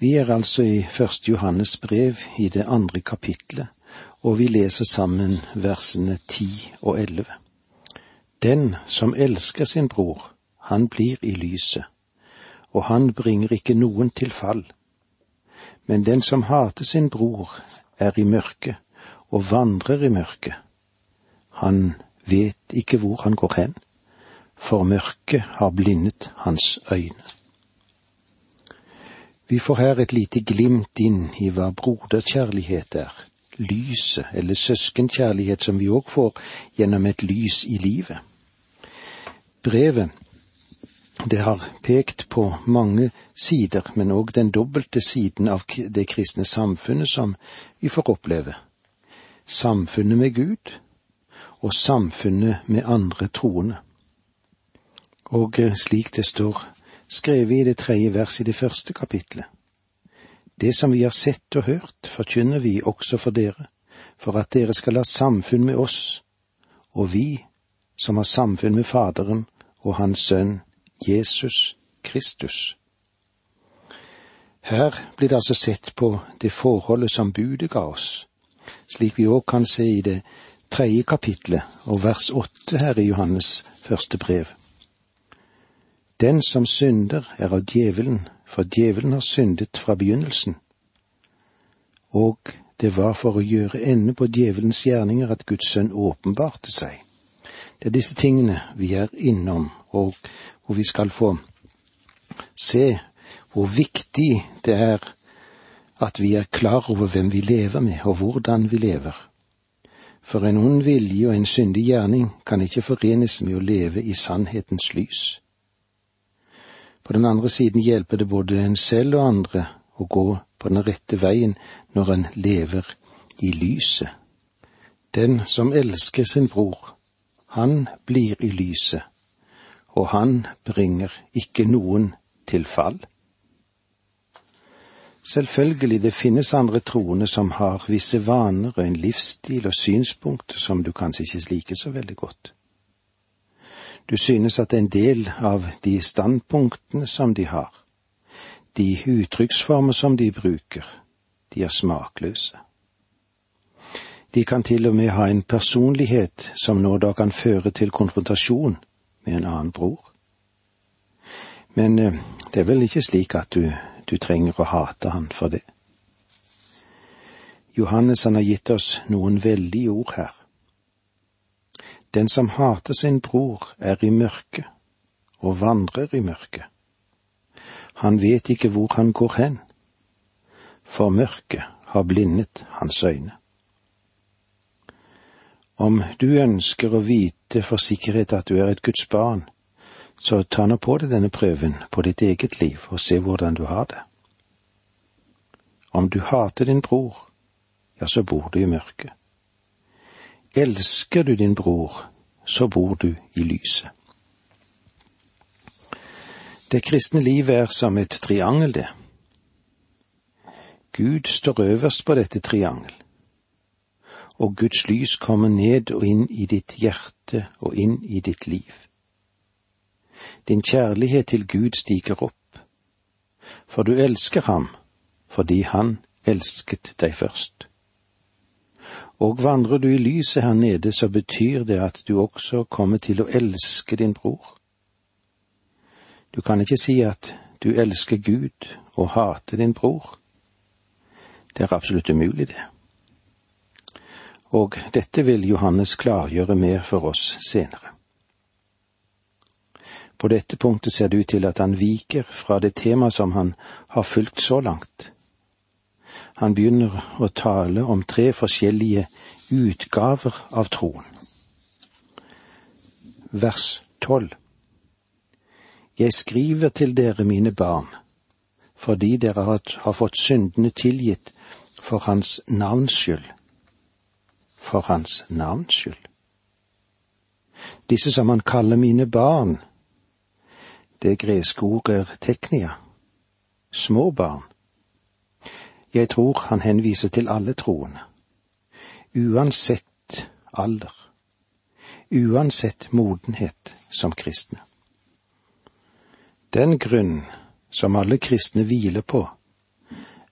Vi er altså i Første Johannes brev i det andre kapitlet, og vi leser sammen versene ti og elleve. Den som elsker sin bror, han blir i lyset, og han bringer ikke noen til fall. Men den som hater sin bror, er i mørket og vandrer i mørket. Han vet ikke hvor han går hen, for mørket har blindet hans øyne. Vi får her et lite glimt inn i hva broderkjærlighet er, lyset eller søskenkjærlighet som vi òg får gjennom et lys i livet. Brevet, det har pekt på mange sider, men òg den dobbelte siden av det kristne samfunnet som vi får oppleve. Samfunnet med Gud og samfunnet med andre troende. Og slik det står skrevet i det tredje vers i det første kapitlet. Det som vi har sett og hørt, forkynner vi også for dere, for at dere skal ha samfunn med oss, og vi som har samfunn med Faderen og Hans Sønn Jesus Kristus. Her blir det altså sett på det forholdet som budet ga oss, slik vi òg kan se i det tredje kapitlet og vers åtte her i Johannes første brev. Den som synder, er av djevelen, for djevelen har syndet fra begynnelsen. Og det var for å gjøre ende på djevelens gjerninger at Guds sønn åpenbarte seg. Det er disse tingene vi er innom, og hvor vi skal få se hvor viktig det er at vi er klar over hvem vi lever med, og hvordan vi lever. For en ond vilje og en syndig gjerning kan ikke forenes med å leve i sannhetens lys. På den andre siden hjelper det både en selv og andre å gå på den rette veien når en lever i lyset. Den som elsker sin bror, han blir i lyset, og han bringer ikke noen til fall. Selvfølgelig, det finnes andre troende som har visse vaner og en livsstil og synspunkt som du kanskje ikke liker så veldig godt. Du synes at en del av de standpunktene som de har, de uttrykksformer som de bruker, de er smakløse. De kan til og med ha en personlighet som nå da kan føre til konfrontasjon med en annen bror. Men eh, det er vel ikke slik at du, du trenger å hate han for det. Johannes han har gitt oss noen veldige ord her. Den som hater sin bror, er i mørket og vandrer i mørket. Han vet ikke hvor han går hen, for mørket har blindet hans øyne. Om du ønsker å vite for sikkerhet at du er et Guds barn, så ta nå på deg denne prøven på ditt eget liv og se hvordan du har det. Om du hater din bror, ja, så bor du i mørket. Elsker du din bror, så bor du i lyset. Det kristne livet er som et triangel, det. Gud står øverst på dette triangel, og Guds lys kommer ned og inn i ditt hjerte og inn i ditt liv. Din kjærlighet til Gud stiger opp, for du elsker ham fordi han elsket deg først. Og vandrer du i lyset her nede, så betyr det at du også kommer til å elske din bror. Du kan ikke si at du elsker Gud og hater din bror. Det er absolutt umulig, det. Og dette vil Johannes klargjøre mer for oss senere. På dette punktet ser det ut til at han viker fra det temaet som han har fulgt så langt han begynner å tale om tre forskjellige utgaver av troen. Vers tolv. Jeg skriver til dere, mine barn, fordi dere har fått syndene tilgitt for Hans navns skyld. For Hans navns skyld. Disse som han kaller mine barn, det greske ordet er teknia, små barn. Jeg tror han henviser til alle troende. Uansett alder. Uansett modenhet som kristne. Den grunn som alle kristne hviler på,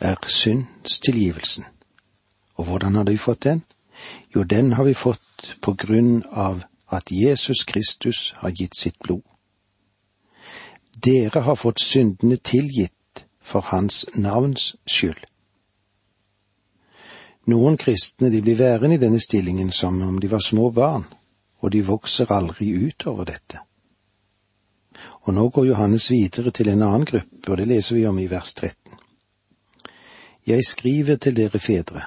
er syndstilgivelsen. Og hvordan har vi fått den? Jo, den har vi fått på grunn av at Jesus Kristus har gitt sitt blod. Dere har fått syndene tilgitt for Hans navns skyld. Noen kristne de blir værende i denne stillingen som om de var små barn, og de vokser aldri ut over dette. Og nå går Johannes videre til en annen gruppe, og det leser vi om i vers 13. Jeg skriver til dere fedre,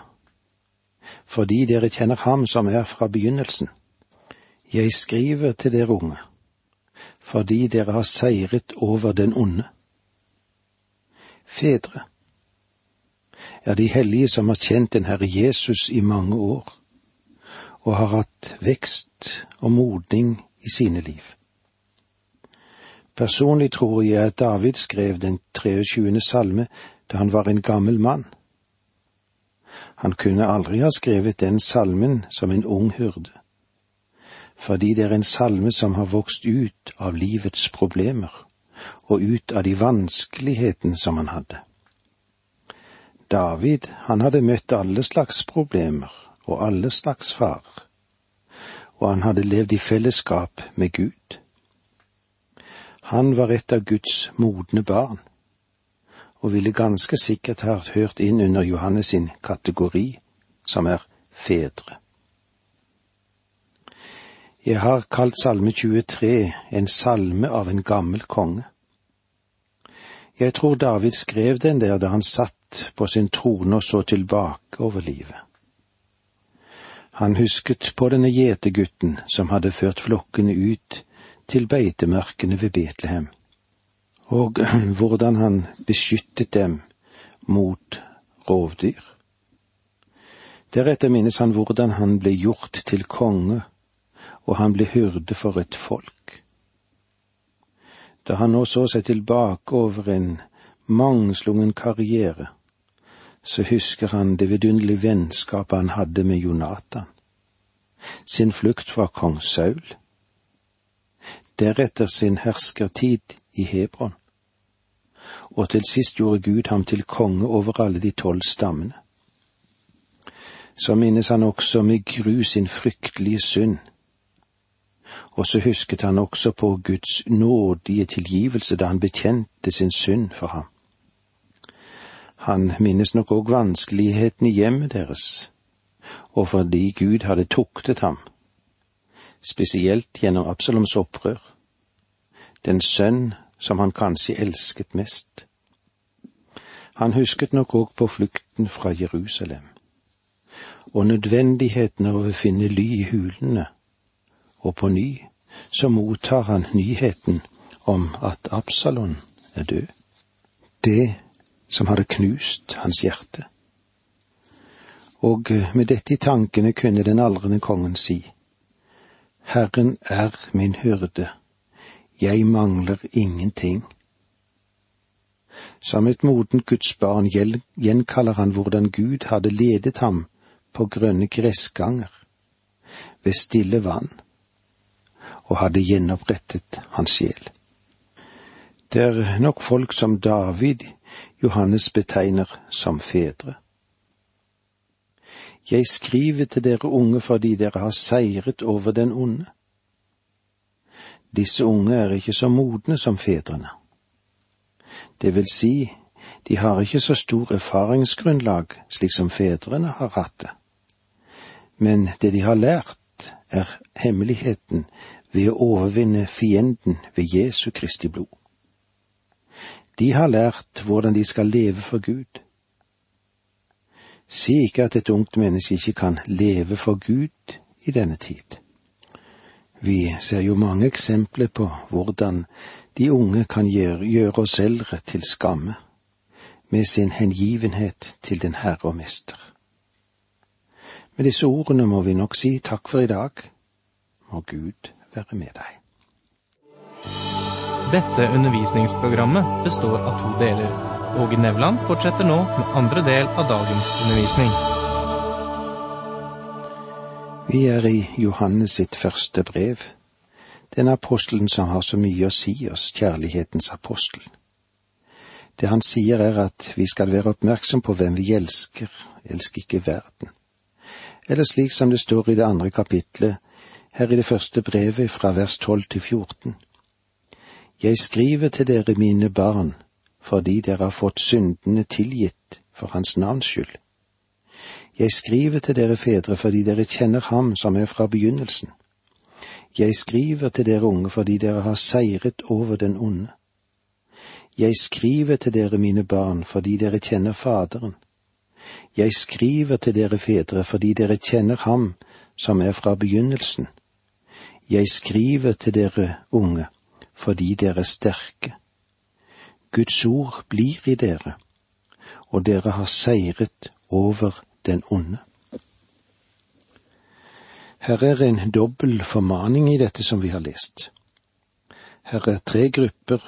fordi dere kjenner ham som er fra begynnelsen. Jeg skriver til dere unge, fordi dere har seiret over den onde. Fedre er de hellige som har kjent den Herre Jesus i mange år, og har hatt vekst og modning i sine liv. Personlig tror jeg at David skrev den 23. salme da han var en gammel mann. Han kunne aldri ha skrevet den salmen som en ung hyrde, fordi det er en salme som har vokst ut av livets problemer og ut av de vanskelighetene som han hadde. David, han hadde møtt alle slags problemer og alle slags farer, og han hadde levd i fellesskap med Gud. Han var et av Guds modne barn og ville ganske sikkert ha hørt inn under Johannes sin kategori, som er fedre. Jeg har kalt Salme 23 en salme av en gammel konge. Jeg tror David skrev den der da han satt på sin trone og så tilbake over livet. Han husket på denne gjetergutten som hadde ført flokkene ut til beitemarkene ved Betlehem og hvordan han beskyttet dem mot rovdyr. Deretter minnes han hvordan han ble gjort til konge, og han ble hyrde for et folk. Da han nå så seg tilbake over en mangslungen karriere, så husker han det vidunderlige vennskapet han hadde med Jonathan, sin flukt fra kong Saul, deretter sin herskertid i Hebron. Og til sist gjorde Gud ham til konge over alle de tolv stammene. Så minnes han også med gru sin fryktelige synd. Og så husket han også på Guds nådige tilgivelse da han bekjente sin synd for ham. Han minnes nok òg vanskeligheten i hjemmet deres, og fordi Gud hadde tuktet ham, spesielt gjennom Absaloms opprør. Den sønn som han kanskje elsket mest. Han husket nok òg på flukten fra Jerusalem, og nødvendigheten av å finne ly i hulene, og på ny så mottar han nyheten om at Absalon er død, det som hadde knust hans hjerte. Og med dette i tankene kunne den aldrende kongen si, Herren er min hyrde jeg mangler ingenting. Som et modent Guds barn gjenkaller han hvordan Gud hadde ledet ham på grønne gressganger, ved stille vann, og hadde gjenopprettet hans sjel. Det er nok folk som David Johannes betegner som fedre. Jeg skriver til dere unge fordi dere har seiret over den onde. Disse unge er ikke så modne som fedrene. Det vil si, de har ikke så stor erfaringsgrunnlag slik som fedrene har hatt det. Men det de har lært, er hemmeligheten ved å overvinne fienden ved Jesu Kristi blod. De har lært hvordan de skal leve for Gud. Si ikke at et ungt menneske ikke kan leve for Gud i denne tid. Vi ser jo mange eksempler på hvordan de unge kan gjøre, oss eldre til skamme med sin hengivenhet til den Herre og Mester. Med disse ordene må vi nok si takk for i dag. Må Gud være med deg. Dette undervisningsprogrammet består av to deler. Åge Nevland fortsetter nå med andre del av dagens undervisning. Vi er i Johannes sitt første brev, den apostelen som har så mye å si oss, kjærlighetens apostel. Det han sier er at vi skal være oppmerksom på hvem vi elsker, elsker ikke verden. Eller slik som det står i det andre kapitlet, her i det første brevet fra vers 12 til 14. Jeg skriver til dere mine barn, fordi dere har fått syndene tilgitt for Hans navns skyld. Jeg skriver til dere fedre fordi dere kjenner Ham som er fra begynnelsen. Jeg skriver til dere unge fordi dere har seiret over den onde. Jeg skriver til dere mine barn fordi dere kjenner Faderen. Jeg skriver til dere fedre fordi dere kjenner Ham som er fra begynnelsen. Jeg skriver til dere unge fordi dere er sterke. Guds ord blir i dere, og dere har seiret over den onde. Her er en dobbel formaning i dette som vi har lest. Her er tre grupper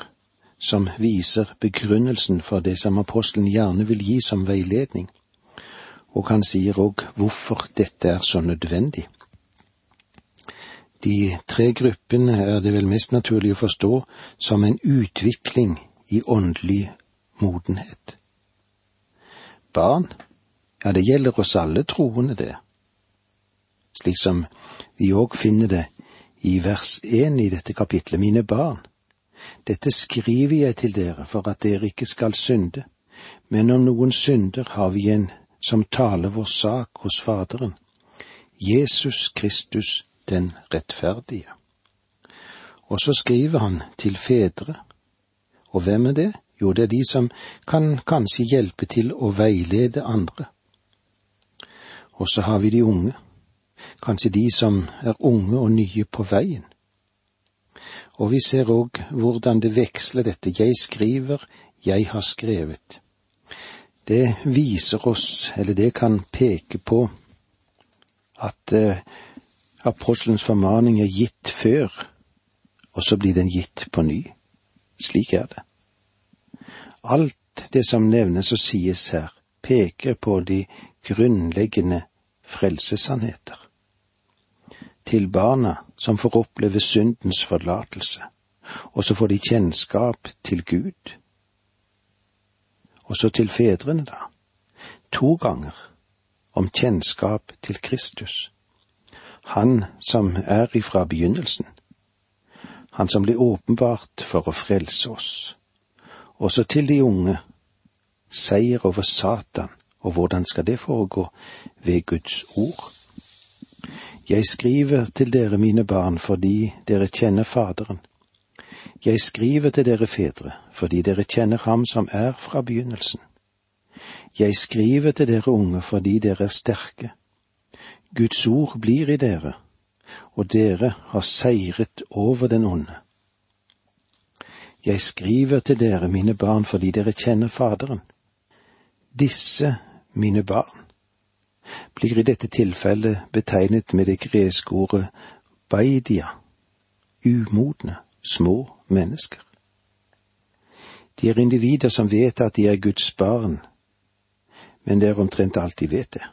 som viser begrunnelsen for det som apostelen gjerne vil gi som veiledning, og han sier òg hvorfor dette er så nødvendig. De tre gruppene er det vel mest naturlig å forstå som en utvikling i åndelig modenhet. Barn, ja, det gjelder oss alle troende, det, slik som vi òg finner det i vers én i dette kapitlet, mine barn. Dette skriver jeg til dere for at dere ikke skal synde, men om noen synder har vi en som taler vår sak hos Faderen, Jesus Kristus den rettferdige. Og så skriver han til fedre. Og hvem er det? Jo, det er de som kan kanskje hjelpe til å veilede andre. Og så har vi de unge, kanskje de som er unge og nye på veien. Og vi ser òg hvordan det veksler dette jeg skriver, jeg har skrevet. Det viser oss, eller det kan peke på, at eh, apostelens formaning er gitt før, og så blir den gitt på ny. Slik er det. Alt det som nevnes og sies her, peker på de grunnleggende frelsesannheter. Til barna som får oppleve syndens forlatelse, og så får de kjennskap til Gud. Og så til fedrene, da. To ganger om kjennskap til Kristus. Han som er ifra begynnelsen. Han som blir åpenbart for å frelse oss. Også til de unge. Seier over Satan, og hvordan skal det foregå? Ved Guds ord. Jeg skriver til dere, mine barn, fordi dere kjenner Faderen. Jeg skriver til dere fedre, fordi dere kjenner Ham som er fra begynnelsen. Jeg skriver til dere unge fordi dere er sterke. Guds ord blir i dere, og dere har seiret over den onde. Jeg skriver til dere, mine barn, fordi dere kjenner Faderen. Disse, mine barn, blir i dette tilfellet betegnet med det greske ordet baidia, umodne, små mennesker. De er individer som vet at de er Guds barn, men det er omtrent alt de vet det.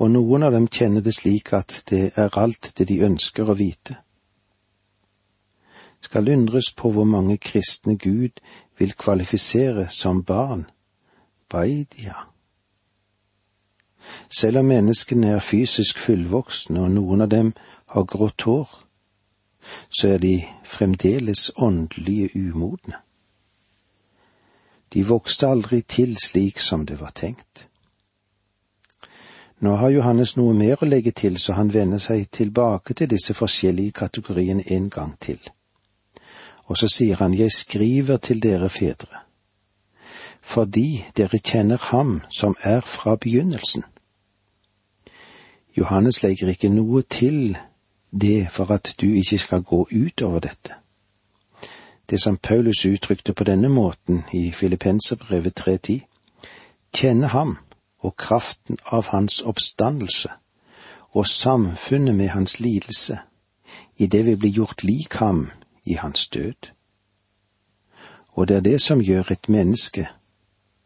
Og noen av dem kjenner det slik at det er alt det de ønsker å vite. Skal undres på hvor mange kristne Gud vil kvalifisere som barn, baidia. Selv om menneskene er fysisk fullvoksne og noen av dem har grått hår, så er de fremdeles åndelige umodne. De vokste aldri til slik som det var tenkt. Nå har Johannes noe mer å legge til, så han vender seg tilbake til disse forskjellige kategoriene en gang til. Og så sier han, Jeg skriver til dere fedre, fordi dere kjenner Ham som er fra begynnelsen. Johannes legger ikke noe til det for at du ikke skal gå utover dette. Det som Paulus uttrykte på denne måten i Filippenserbrevet 3.10, kjenne ham og kraften av hans oppstandelse og samfunnet med hans lidelse, i det vi blir gjort lik ham i hans død. Og det er det som gjør et menneske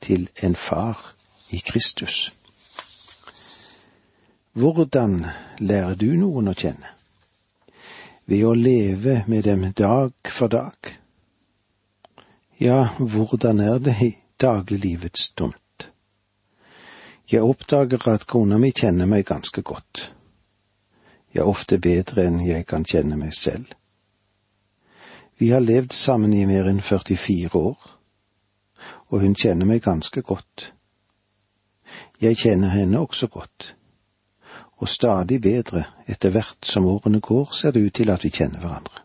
til en far i Kristus. Hvordan lærer du noen å kjenne? Ved å leve med dem dag for dag. Ja, hvordan er det i dagliglivets stund? Jeg oppdager at kona mi kjenner meg ganske godt. Ja, ofte bedre enn jeg kan kjenne meg selv. Vi har levd sammen i mer enn 44 år, og hun kjenner meg ganske godt. Jeg kjenner henne også godt, og stadig bedre etter hvert som årene går, ser det ut til at vi kjenner hverandre.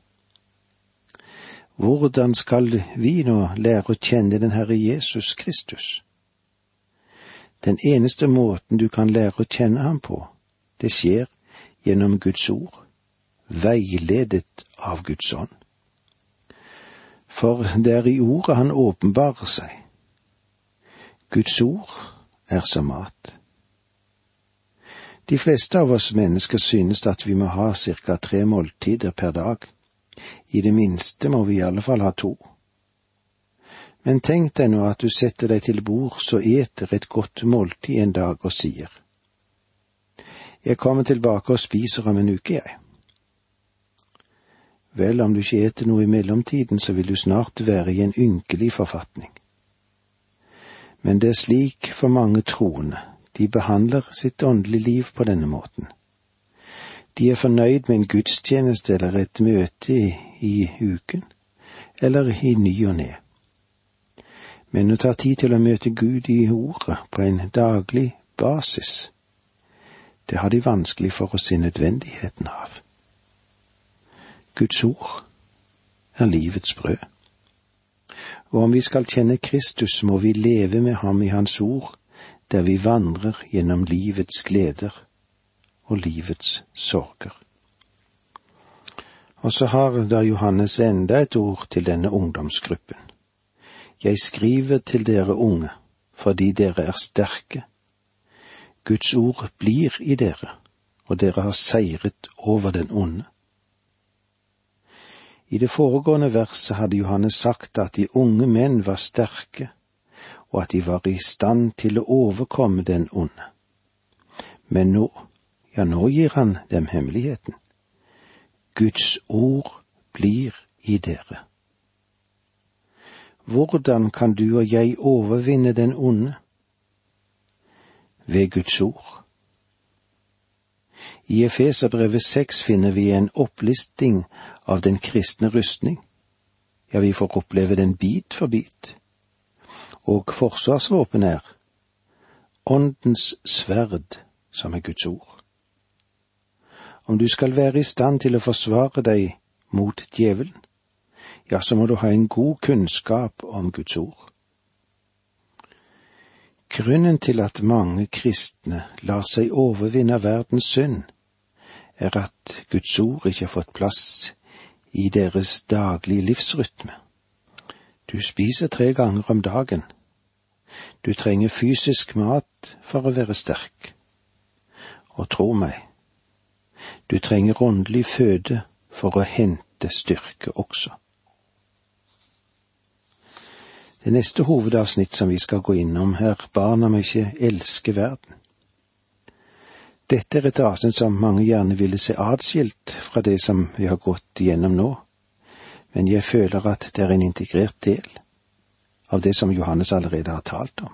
Hvordan skal vi nå lære å kjenne den Herre Jesus Kristus? Den eneste måten du kan lære å kjenne ham på, det skjer gjennom Guds ord, veiledet av Guds ånd. For det er i ordet han åpenbarer seg. Guds ord er som mat. De fleste av oss mennesker synes at vi må ha ca. tre måltider per dag. I det minste må vi i alle fall ha to. Men tenk deg nå at du setter deg til bords og eter et godt måltid en dag og sier. Jeg kommer tilbake og spiser om en uke, jeg. Vel, om du ikke eter noe i mellomtiden, så vil du snart være i en ynkelig forfatning. Men det er slik for mange troende, de behandler sitt åndelige liv på denne måten. De er fornøyd med en gudstjeneste eller et møte i, uken, eller i ny og ne. Men å ta tid til å møte Gud i ordet på en daglig basis, det har de vanskelig for å se nødvendigheten av. Guds ord er livets brød. Og om vi skal kjenne Kristus, må vi leve med ham i Hans ord, der vi vandrer gjennom livets gleder og livets sorger. Og så har da Johannes enda et ord til denne ungdomsgruppen. Jeg skriver til dere unge, fordi dere er sterke. Guds ord blir i dere, og dere har seiret over den onde. I det foregående verset hadde Johannes sagt at de unge menn var sterke, og at de var i stand til å overkomme den onde. Men nå, ja, nå gir han dem hemmeligheten. Guds ord blir i dere. Hvordan kan du og jeg overvinne den onde? Ved Guds ord. I Efeserbrevet seks finner vi en opplisting av den kristne rustning. Ja, vi får oppleve den bit for bit. Og forsvarsvåpen er Åndens sverd, som er Guds ord. Om du skal være i stand til å forsvare deg mot djevelen, ja, så må du ha en god kunnskap om Guds ord. Grunnen til at mange kristne lar seg overvinne verdens synd, er at Guds ord ikke har fått plass i deres daglige livsrytme. Du spiser tre ganger om dagen. Du trenger fysisk mat for å være sterk. Og tro meg, du trenger åndelig føde for å hente styrke også. Det neste hovedavsnitt som vi skal gå innom, er barna må ikke elske verden. Dette er et avsnitt som mange gjerne ville se atskilt fra det som vi har gått igjennom nå, men jeg føler at det er en integrert del av det som Johannes allerede har talt om.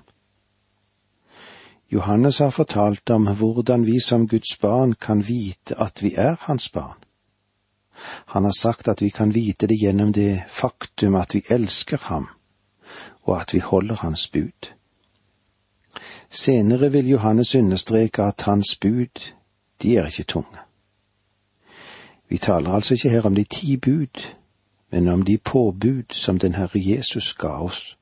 Johannes har fortalt om hvordan vi som Guds barn kan vite at vi er hans barn. Han har sagt at vi kan vite det gjennom det faktum at vi elsker ham, og at vi holder hans bud. Senere vil Johannes understreke at hans bud, de er ikke tunge. Vi taler altså ikke her om de ti bud, men om de påbud som den Herre Jesus ga oss.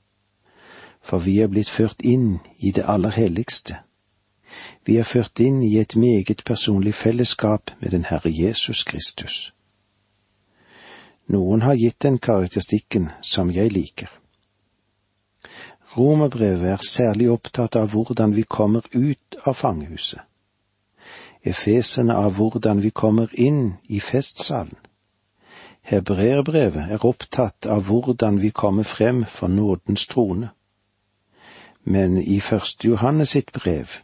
For vi er blitt ført inn i det aller helligste. Vi er ført inn i et meget personlig fellesskap med den Herre Jesus Kristus. Noen har gitt den karakteristikken som jeg liker. Romerbrevet er særlig opptatt av hvordan vi kommer ut av fangehuset. Efesene av hvordan vi kommer inn i festsalen. Hebreerbrevet er opptatt av hvordan vi kommer frem for nådens trone. Men i første Johannes sitt brev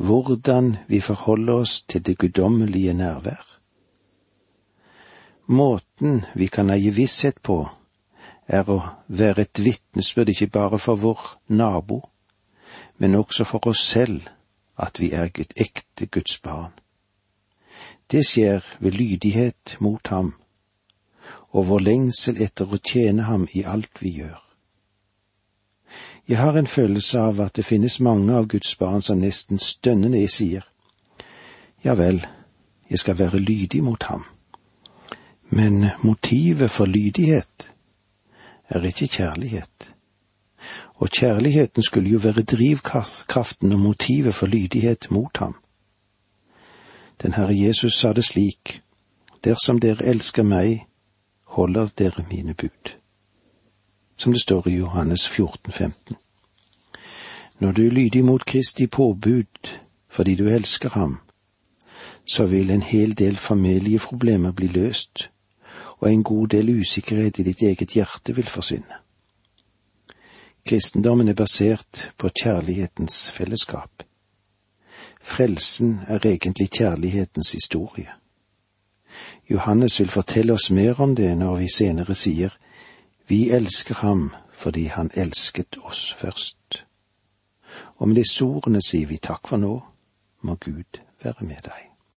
hvordan vi forholder oss til det guddommelige nærvær. Måten vi kan eie visshet på, er å være et vitnesbyrd ikke bare for vår nabo, men også for oss selv at vi er et ekte Guds barn. Det skjer ved lydighet mot ham og vår lengsel etter å tjene ham i alt vi gjør. Jeg har en følelse av at det finnes mange av Guds barn som nesten stønnende sier, ja vel, jeg skal være lydig mot ham. Men motivet for lydighet er ikke kjærlighet. Og kjærligheten skulle jo være drivkraften og motivet for lydighet mot ham. Den Herre Jesus sa det slik, dersom dere elsker meg, holder dere mine bud. Som det står i Johannes 14, 15. Når du er lydig mot Kristi påbud fordi du elsker ham, så vil en hel del familieproblemer bli løst, og en god del usikkerhet i ditt eget hjerte vil forsvinne. Kristendommen er basert på kjærlighetens fellesskap. Frelsen er egentlig kjærlighetens historie. Johannes vil fortelle oss mer om det når vi senere sier vi elsker ham fordi han elsket oss først. Og med disse ordene sier vi takk for nå, må Gud være med deg.